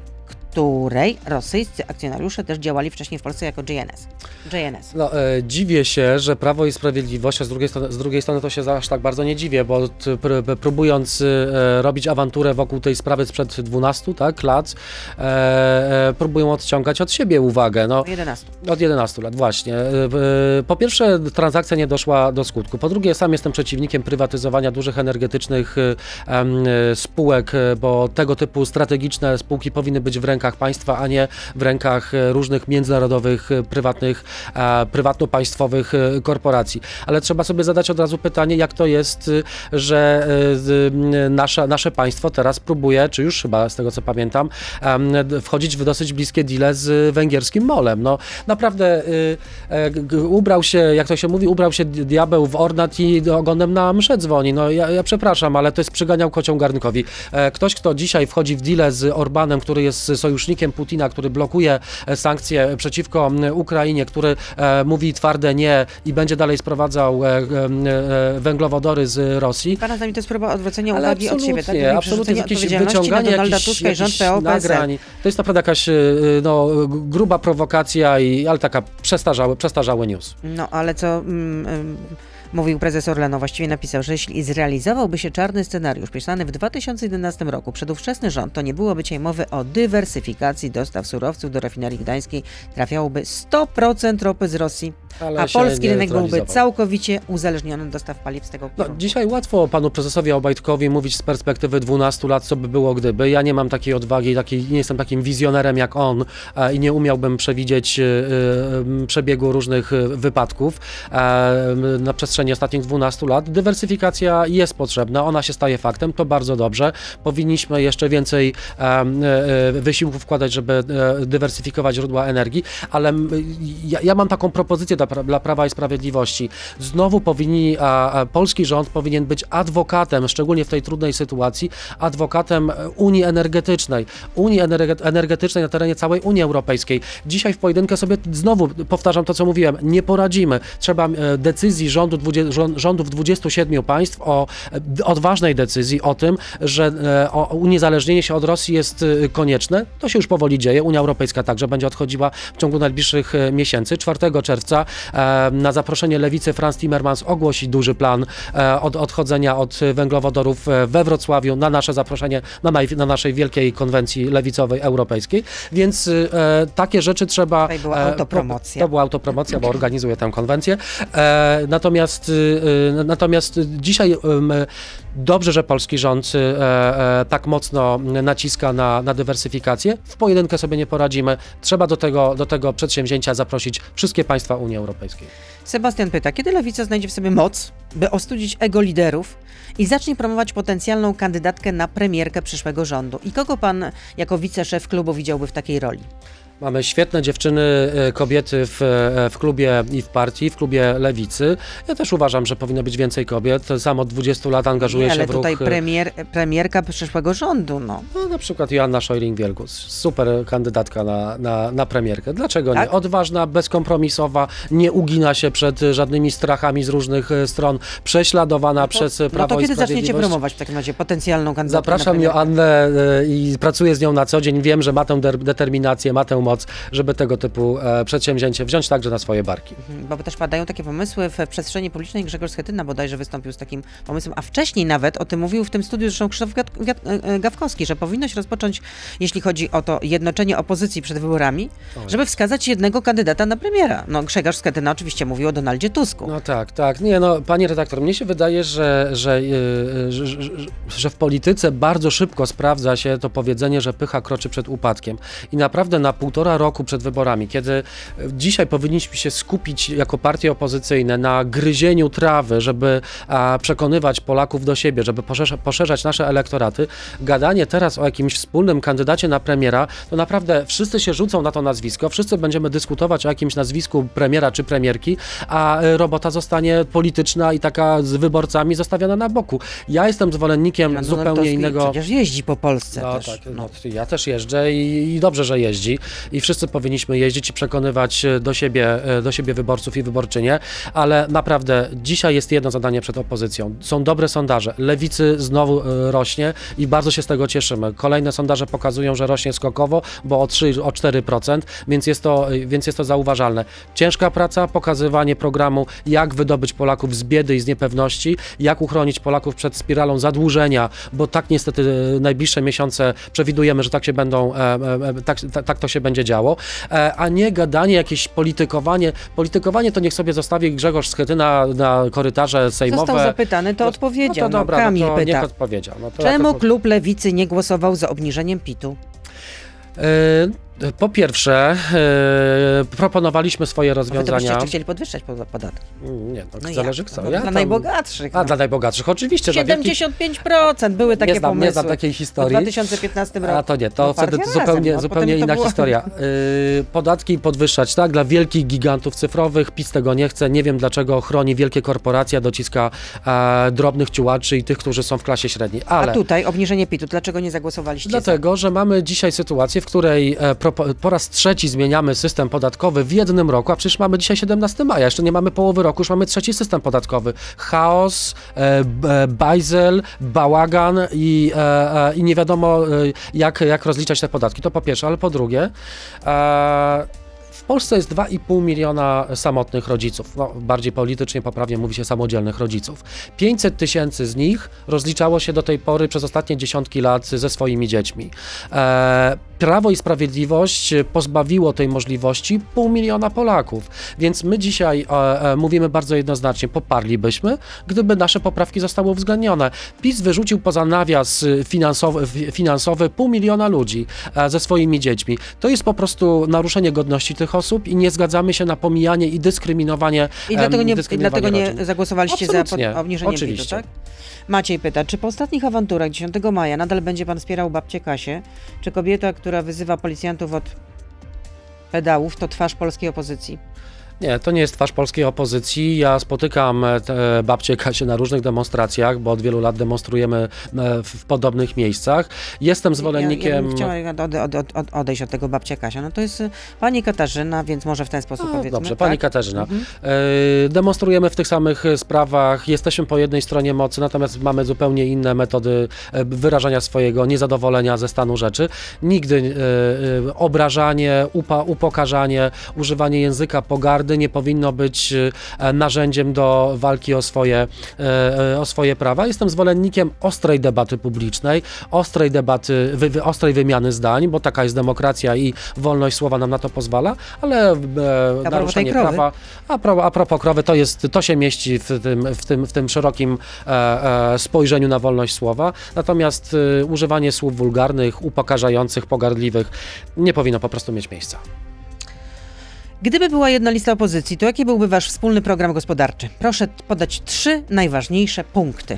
której rosyjscy akcjonariusze też działali wcześniej w Polsce jako JNS. JNS. No, e, dziwię się, że Prawo i Sprawiedliwość, a z drugiej, strony, z drugiej strony to się aż tak bardzo nie dziwię, bo t, pr, pr, próbując e, robić awanturę wokół tej sprawy sprzed 12 tak, lat, e, e, próbują odciągać od siebie uwagę. No, 11. od 11 lat, właśnie. E, e, Po pierwsze, transakcja nie doszła do skutku. Po drugie, sam jestem przeciwnikiem prywatyzowania dużych energetycznych spółek, bo tego typu strategiczne spółki powinny być w rękach państwa, a nie w rękach e, różnych międzynarodowych, e, prywatnych, prywatno-państwowych e, korporacji. Ale trzeba sobie zadać od razu pytanie, jak to jest, że nasze, państwo teraz próbuje, czy już chyba z tego co pamiętam, wchodzić w dosyć bliskie deale z węgierskim molem. No naprawdę ubrał się, jak to się mówi, ubrał się di- diabeł w ornat i ogonem na mszę dzwoni. No ja, ja przepraszam, ale to jest przyganiał kocią garnkowi. Ktoś, kto dzisiaj wchodzi w deale z Orbanem, który jest sojusznikiem Putina, który blokuje e, sankcje przeciwko Ukrainie, który e, mówi twarde nie i będzie dalej sprowadzał e, węglowodory z Rosji, Pana zdaniem to jest próba odwrócenia ale uwagi od siebie, tak? absolutnie, Jakby absolutnie jakieś wyciąganie na jakichś, Tuska i rząd jakichś PO nagrań. To jest naprawdę jakaś y, no, g- gruba prowokacja, i, ale taka przestarzały, przestarzały news. No, ale co mm, ym, mówił prezes Orlenu, właściwie napisał, że jeśli zrealizowałby się czarny scenariusz pisany w 2011 roku przez ówczesny rząd, to nie byłoby dzisiaj mowy o dywersyfikacji dostaw surowców do rafinerii gdańskiej. Trafiałoby 100% ropy z Rosji, Ale a polski rynek byłby całkowicie uzależniony od dostaw paliw z tego No, dzisiaj łatwo panu prezesowi Obajtkowi mówić z perspektywy 12 lat, co by było gdyby. Ja nie mam takiej odwagi, takiej, nie jestem takim wizjonerem jak on e, i nie umiałbym przewidzieć e, e, przebiegu różnych e, wypadków e, na przestrzeni ostatnich 12 lat. Dywersyfikacja jest potrzebna, ona się staje faktem, to bardzo dobrze. Powinniśmy jeszcze więcej e, e, wysiłków wkładać, żeby e, dywersyfikować źródła energii, ale ja, ja mam taką propozycję dla, dla Prawa i Sprawiedliwości. Znowu powinni, a, a polski rząd powinien być adwokatem, szczególnie w tej trudnej sytuacji, adwokatem Unii Energetycznej. Unii energe- energetycznej na terenie całej Unii Europejskiej. Dzisiaj w pojedynkę sobie znowu powtarzam to, co mówiłem, nie poradzimy. Trzeba decyzji rządu, rządów 27 państw o e, odważnej decyzji o tym, że e, o, uniezależnienie się od Rosji jest e, konieczne. To się już powoli dzieje. Unia Europejska także będzie odchodziła w ciągu najbliższych miesięcy. 4 czerwca na zaproszenie lewicy Franz Timmermans ogłosi duży plan od odchodzenia od węglowodorów we Wrocławiu na nasze zaproszenie, na, naj, na naszej wielkiej konwencji lewicowej europejskiej. Więc takie rzeczy trzeba... Tutaj była autopromocja. To była autopromocja, bo organizuję tę konwencję. E, natomiast, e, natomiast dzisiaj dobrze, że polski rząd e, e, tak mocno naciska na, na dywersyfikację. W pojedynkę sobie nie poradzimy. Trzeba do tego, do tego przedsięwzięcia zaprosić wszystkie państwa Unii Europejskiej. Sebastian pyta, kiedy lewica znajdzie w sobie moc, by ostudzić ego liderów i zacznie promować potencjalną kandydatkę na premierkę przyszłego rządu? I kogo pan jako wiceszef klubu widziałby w takiej roli? Mamy świetne dziewczyny, e, kobiety w, e, w klubie i w partii, w klubie Lewicy. Ja też uważam, że powinno być więcej kobiet. Sam od 20 lat angażuję Nie, się ale w ruch... tutaj e, premier, premierka przyszłego rządu, no. No, na przykład Joanna Szojring-Wielgus, super kandydatka na, na, na premierkę. Dlaczego Tak? nie? Odważna, bezkompromisowa, nie ugina się przed żadnymi strachami z różnych e, stron, prześladowana przez No Prawo to i kiedy zaczniecie promować w takim razie potencjalną kandydatkę Zapraszam? Joannę i pracuję z nią na co dzień. Wiem, że ma tę determinację, ma tę moc, żeby tego typu e, przedsięwzięcie wziąć także na swoje barki. Mhm, Bo też padają takie pomysły w przestrzeni publicznej. Grzegorz Schetyna bodajże wystąpił z takim pomysłem, a wcześniej nawet o tym mówił w tym studiu zresztą Krzysztof Gat- e, Gawkowski, że powinno się rozpocząć, jeśli chodzi o to jednoczenie opozycji przed wyborami, żeby wskazać jednego kandydata na premiera. No Grzegorz Schetyna oczywiście mówił o Donaldzie Tusku. No tak, tak. Nie, no, panie redaktor, mnie się wydaje, że, że, że, że, że w polityce bardzo szybko sprawdza się to powiedzenie, że pycha kroczy przed upadkiem. I naprawdę na półtora roku przed wyborami, kiedy dzisiaj powinniśmy się skupić jako partie opozycyjne na gryzieniu trawy, żeby przekonywać Polaków do siebie, żeby poszerza, poszerzać nasze elektoraty, gadanie teraz o jakimś wspólnym kandydacie na premiera, to naprawdę wszyscy się rzucą na to nazwisko, wszyscy będziemy dyskutować o jakimś nazwisku premiera czy premierki, a y, robota zostanie polityczna i taka z wyborcami zostawiona na boku. Ja jestem zwolennikiem zupełnie innego. Przecież jeździ po Polsce No też. tak, no. no, ja też jeżdżę i, i dobrze, że jeździ i wszyscy powinniśmy jeździć i przekonywać e, do siebie, e, do siebie wyborców i wyborczynie, ale naprawdę dzisiaj jest jedno zadanie przed opozycją. Są dobre sondaże. Lewicy znowu e, rośnie i bardzo się z tego cieszymy. Kolejne sondaże pokazują, że rośnie skokowo, bo o 3, o 4%, więc jest to, więc jest to zauważalne. Ciężka praca, pokazywanie programu, jak wydobyć Polaków z biedy i z niepewności, jak uchronić Polaków przed spiralą zadłużenia, bo tak niestety najbliższe miesiące przewidujemy, że tak się będą, tak, tak to się będzie działo, e, a nie gadanie, jakieś politykowanie. Politykowanie to niech sobie zostawi Grzegorz Schetyna na korytarze sejmowe. Został zapytany, to No- odpowiedział. No to dobra, Kamil no to niech pyta. odpowiedział. No to Czemu ja to- klub Lewicy nie głosował za obniżeniem PIT-u? E, Po pierwsze, e, proponowaliśmy swoje A wy to byście rozwiązania. jeszcze chcieli podwyższać po- podatki. Nie, no, No zależy jak? kto. No, Ja dla tam- najbogatszych. A, no. dla najbogatszych, oczywiście. dla wielkich- 75% były takie nie znam, pomysły. nie znam takiej W historii. 2015 roku. A to nie, to No, wtedy zupełnie, razem, no, zupełnie to inna było- historia. Yy, podatki podwyższać, tak, dla wielkich gigantów cyfrowych, PiS tego nie chce, nie wiem dlaczego chroni wielkie korporacje, dociska e, drobnych ciułaczy i tych, którzy są w klasie średniej, ale... A tutaj obniżenie PIT-u, dlaczego nie zagłosowaliście za? Dlatego, że mamy dzisiaj sytuację, w której e, po raz trzeci zmieniamy system podatkowy w jednym roku, a przecież mamy dzisiaj 17 maja, jeszcze nie mamy połowy roku, już mamy trzeci system podatkowy. Chaos, e, e, bajzel, bałagan i, e, e, i nie wiadomo e, jak, jak rozliczać te podatki. To po pierwsze, ale po drugie, e, w Polsce jest 2,5 miliona samotnych rodziców. No, bardziej politycznie poprawnie mówi się samodzielnych rodziców. 500 tysięcy z nich rozliczało się do tej pory przez ostatnie dziesiątki lat ze swoimi dziećmi. E, Prawo i Sprawiedliwość pozbawiło tej możliwości pół miliona Polaków. Więc my dzisiaj e, e, mówimy bardzo jednoznacznie, poparlibyśmy, gdyby nasze poprawki zostały uwzględnione. PiS wyrzucił poza nawias finansowy, fi- finansowy pół miliona ludzi e, ze swoimi dziećmi. To jest po prostu naruszenie godności tych osób i nie zgadzamy się na pomijanie i dyskryminowanie I dlatego nie, dlatego nie zagłosowaliście za pod, Absolutnie, obniżeniem oczywiście. PIT-u, tak? Maciej pyta, czy po ostatnich awanturach 10 maja nadal będzie pan wspierał babcię Kasię? Czy kobieta, która wyzywa policjantów od pedałów, to twarz polskiej opozycji? Nie, to nie jest twarz polskiej opozycji. Ja spotykam e, te babcie Kasię na różnych demonstracjach, bo od wielu lat demonstrujemy e, w, podobnych miejscach. Jestem Ja, ja zwolennikiem... bym chciała ode, ode, ode, odejść od tego babcia Kasia. No to jest y, pani Katarzyna, więc może w ten sposób A, powiedzmy. Dobrze, tak? pani Katarzyna. Mhm. E, Demonstrujemy w tych samych e, sprawach, jesteśmy po jednej stronie mocy, natomiast mamy zupełnie inne metody e, wyrażania swojego niezadowolenia ze stanu rzeczy. Nigdy e, e, obrażanie, upa, upokarzanie, używanie języka pogardy nie powinno być e, narzędziem do walki o swoje, e, e, o swoje prawa. Jestem zwolennikiem ostrej debaty publicznej, ostrej debaty, wy, ostrej wymiany zdań, bo taka jest demokracja i wolność słowa nam na to pozwala, ale propos naruszenie prawa a, pro, a propos krowy, to, jest, to się mieści w tym, w tym, w tym szerokim spojrzeniu na wolność słowa. Natomiast używanie słów wulgarnych, upokarzających, pogardliwych nie powinno po prostu mieć miejsca. Gdyby była jedna lista opozycji, to jaki byłby wasz wspólny program gospodarczy? Proszę podać trzy najważniejsze punkty.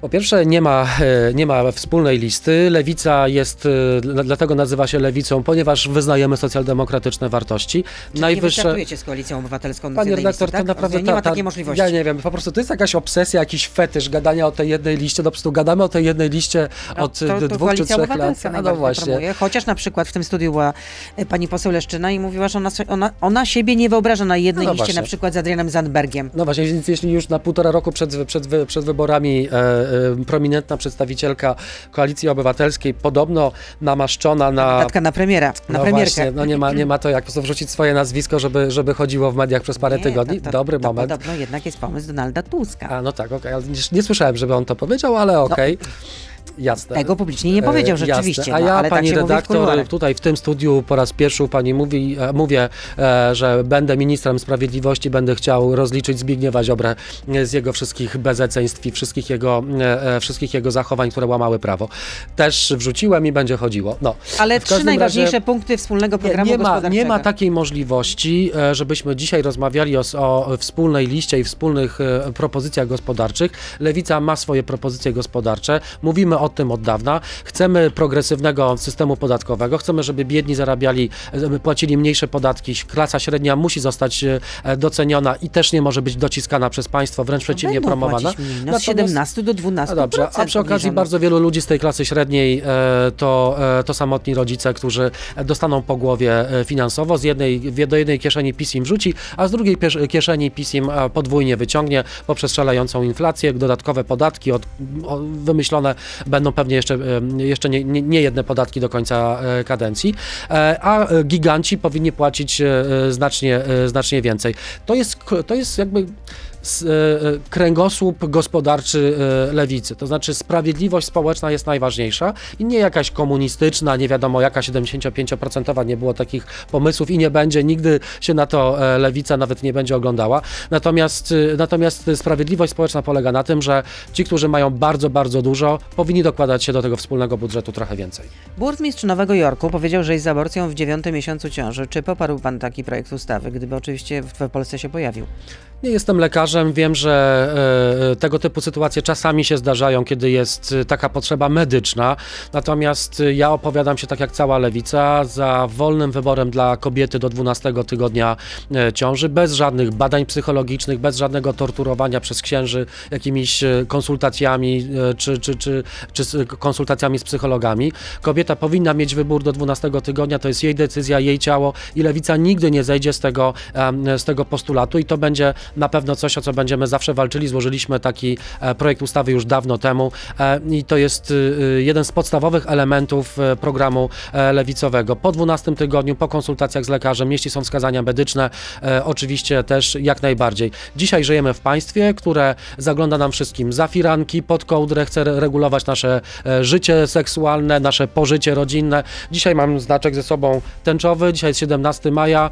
Po pierwsze, nie ma, e, nie ma wspólnej listy. Lewica jest, e, dla- dlatego nazywa się lewicą, ponieważ wyznajemy socjaldemokratyczne wartości. Nie wystartujecie z koalicją obywatelską Panie redaktor, listy, to tak? naprawdę nie ma ta- ta- takiej możliwości. Ja nie wiem, po prostu to jest jakaś obsesja, jakiś fetysz gadania o tej jednej liście. No po prostu gadamy o tej jednej liście No, od to, to dwóch czy trzech lat. No najbardziej właśnie. promuje. Chociaż na przykład w tym studiu była e, pani poseł Leszczyna i mówiła, że ona, ona, ona siebie nie wyobraża na jednej No liście, właśnie. na przykład z Adrianem Zandbergiem. No właśnie, więc jeśli już na półtora roku przed, przed, przed wyborami e, prominentna przedstawicielka Koalicji Obywatelskiej, podobno namaszczona na... Tatka na premiera, na no premierkę. właśnie, no nie ma, nie ma to jak po prostu wrzucić swoje nazwisko, żeby, żeby chodziło w mediach przez parę Nie, tygodni. to- to- Dobry to moment. Podobno jednak jest pomysł Donalda Tuska. A no tak, okej, ale nie, nie słyszałem, żeby on to powiedział, ale okej. Jasne. Tego publicznie nie powiedział E, rzeczywiście, Jasne. A no, ja, ale tak pani w redaktor, kuluarach. tutaj w tym studiu po raz pierwszy u pani mówi, e, mówię, e, że będę ministrem sprawiedliwości, będę chciał rozliczyć Zbigniewa Ziobrę z jego wszystkich bezeceństw i wszystkich jego, wszystkich jego zachowań, które łamały prawo. Też wrzuciłem i będzie chodziło. No. Ale W trzy najważniejsze razie- punkty wspólnego Nie, programu nie, ma, gospodarczego. nie ma takiej możliwości, żebyśmy dzisiaj rozmawiali o, o wspólnej liście i wspólnych propozycjach gospodarczych. Lewica ma swoje propozycje gospodarcze. Mówimy o tym od dawna. Chcemy progresywnego systemu podatkowego. Chcemy, żeby biedni zarabiali, płacili mniejsze podatki. Klasa średnia musi zostać e, doceniona i też nie może być dociskana przez państwo, wręcz przeciwnie, Będą promowana. mniej, No, z Natomiast- 17 do 12 a dobrze, a przy okazji bardzo wielu ludzi z tej klasy średniej e, to, e, to samotni rodzice, którzy dostaną po głowie finansowo. Z jednej, do jednej kieszeni PiS im wrzuci, a z drugiej kieszeni PiS im podwójnie wyciągnie poprzez szalejącą inflację, dodatkowe podatki od, wymyślone będą pewnie jeszcze, e, jeszcze nie, nie, nie jedne podatki do końca e, kadencji, e, a giganci powinni płacić znacznie, znacznie więcej. To jest, to jest jakby kręgosłup gospodarczy e, lewicy. To znaczy sprawiedliwość społeczna jest najważniejsza i nie jakaś komunistyczna, nie wiadomo jaka 75% nie było takich pomysłów i nie będzie, nigdy się na to e, lewica nawet nie będzie oglądała. Natomiast, e, natomiast sprawiedliwość społeczna polega na tym, że ci, którzy mają bardzo, bardzo dużo, powinni dokładać się do tego wspólnego budżetu trochę więcej. Burmistrz Nowego Jorku powiedział, że jest z aborcją w dziewiątym miesiącu ciąży. Czy poparł pan taki projekt ustawy, gdyby oczywiście w Polsce się pojawił? Nie jestem lekarzem, wiem, że e, e, tego typu sytuacje czasami się zdarzają, kiedy jest e, taka potrzeba medyczna. Natomiast ja opowiadam się tak jak cała lewica za wolnym wyborem dla kobiety do 12 tygodnia ciąży, bez żadnych badań psychologicznych, bez żadnego torturowania przez księży jakimiś konsultacjami czy, czy, czy, czy konsultacjami z psychologami. Kobieta powinna mieć wybór do 12 tygodnia, to jest jej decyzja, jej ciało i lewica nigdy nie zejdzie z tego, z tego postulatu i to będzie na pewno coś, o co będziemy zawsze walczyli. Złożyliśmy taki e, projekt ustawy już dawno temu e, i to jest y, y, jeden z podstawowych elementów e, programu lewicowego. Po 12 tygodniu, po konsultacjach z lekarzem, jeśli są wskazania medyczne, oczywiście też jak najbardziej. Dzisiaj żyjemy w państwie, które zagląda nam wszystkim za firanki, pod kołdrę, chce re- regulować nasze życie seksualne, nasze pożycie rodzinne. Dzisiaj mam znaczek ze sobą tęczowy, dzisiaj jest 17 maja,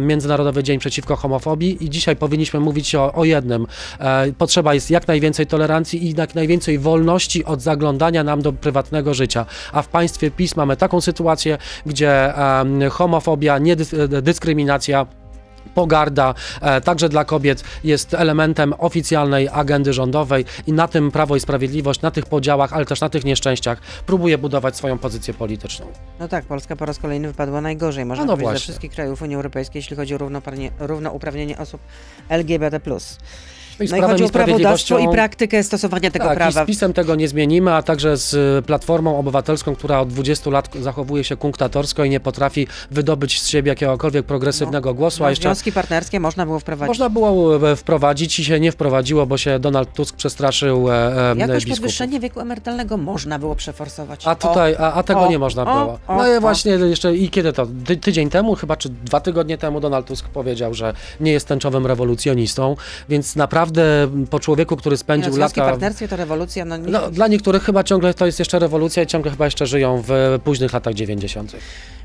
Międzynarodowy Dzień Przeciwko Homofobii i dzisiaj powinniśmy mówić o, o jednym. E, potrzeba jest jak najwięcej tolerancji i jak najwięcej wolności od zaglądania nam do prywatnego życia. A w państwie PiS mamy taką sytuację, gdzie homofobia, niedyskryminacja pogarda, e, także dla kobiet, jest elementem oficjalnej agendy rządowej i na tym Prawo i Sprawiedliwość, na tych podziałach, ale też na tych nieszczęściach próbuje budować swoją pozycję polityczną. No tak, Polska po raz kolejny wypadła najgorzej, można no powiedzieć, ze właśnie. wszystkich krajów Unii Europejskiej, jeśli chodzi o równouprawnienie osób LGBT+. No i No i chodzi o prawodawstwo i praktykę stosowania tego tak, prawa. i z PiSem tego nie zmienimy, a także z Platformą Obywatelską, która od 20 lat zachowuje się kunktatorsko i nie potrafi wydobyć z siebie jakiegokolwiek progresywnego głosu, a No, jeszcze związki partnerskie można było wprowadzić. można było e, wprowadzić i się nie wprowadziło, bo się Donald Tusk przestraszył e, e, Jakoś biskupów. podwyższenie wieku emerytalnego można było przeforsować. A tutaj, a, a tego o, nie można o, było. o, No i właśnie jeszcze i kiedy to? Ty, tydzień temu chyba, czy dwa tygodnie temu Donald Tusk powiedział, że nie jest tęczowym rewolucjonistą, więc naprawdę m, po człowieku, który no, spędził związki lata... partnerskie to rewolucja, no, nie, No, dla niektórych chyba ciągle to jest jeszcze rewolucja i ciągle chyba jeszcze żyją w późnych latach 90.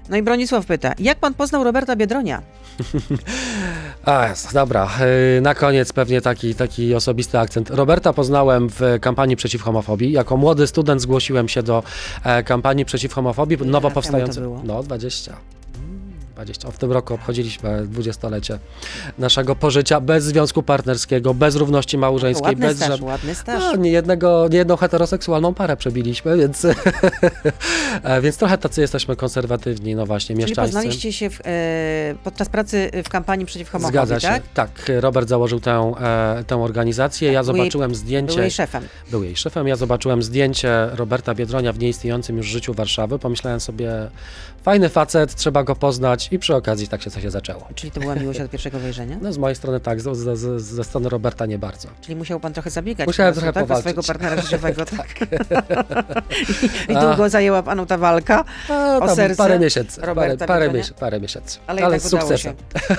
no i Bronisław pyta, jak pan poznał Roberta Biedronia? [LAUGHS] A, jest, dobra. Yy, Na koniec pewnie taki, taki osobisty akcent. Roberta poznałem w kampanii przeciw homofobii. Jako młody student zgłosiłem się do e, kampanii przeciw homofobii, Ile nowo powstającej. No, 20. 20. W tym roku obchodziliśmy dwudziestolecie naszego pożycia bez związku partnerskiego, bez równości małżeńskiej, Ładny bez staż, żad- ładny staż. no, nie, jednego, nie jedną heteroseksualną parę przebiliśmy, więc, [LAUGHS] e, więc trochę tacy jesteśmy konserwatywni, no właśnie, Czyli mieszczańscy. poznaliście się w, e, podczas pracy w kampanii przeciw homofobii, Zgadza się. tak? Tak, Robert założył tę, e, tę organizację. Ja był jej- zobaczyłem zdjęcie. Był jej szefem. był jej szefem. Ja zobaczyłem zdjęcie Roberta Biedronia w nieistniejącym już życiu Warszawy. Pomyślałem sobie, fajny facet, trzeba go poznać i przy okazji tak się, to się zaczęło. Czyli to była miłość od pierwszego wejrzenia? No z mojej strony tak, z, z, z, ze strony Roberta nie bardzo. Czyli musiał pan trochę zabiegać Musiałem trochę tak, powalczyć. swojego partnera życiowego. [LAUGHS] tak. I, I A. długo zajęła panu ta walka, A, O serce parę miesięcy, parę, Roberta parę, miesięcy, parę miesięcy. ale, Ale jednak z sukcesem.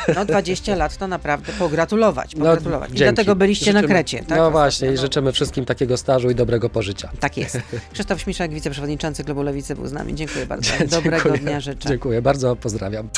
się. No 20 lat to naprawdę pogratulować, No, pogratulować. I dzięki. dlatego byliście na Życzymy- Krecie, tak? No właśnie, i no. życzymy wszystkim takiego stażu i dobrego pożycia. Tak jest. Krzysztof Śmiszek, wiceprzewodniczący Klubu Lewicy był z nami. Dziękuję bardzo. [LAUGHS] Dobrego Dziękuję. dnia życzę. Dziękuję bardzo, pozdrawiam.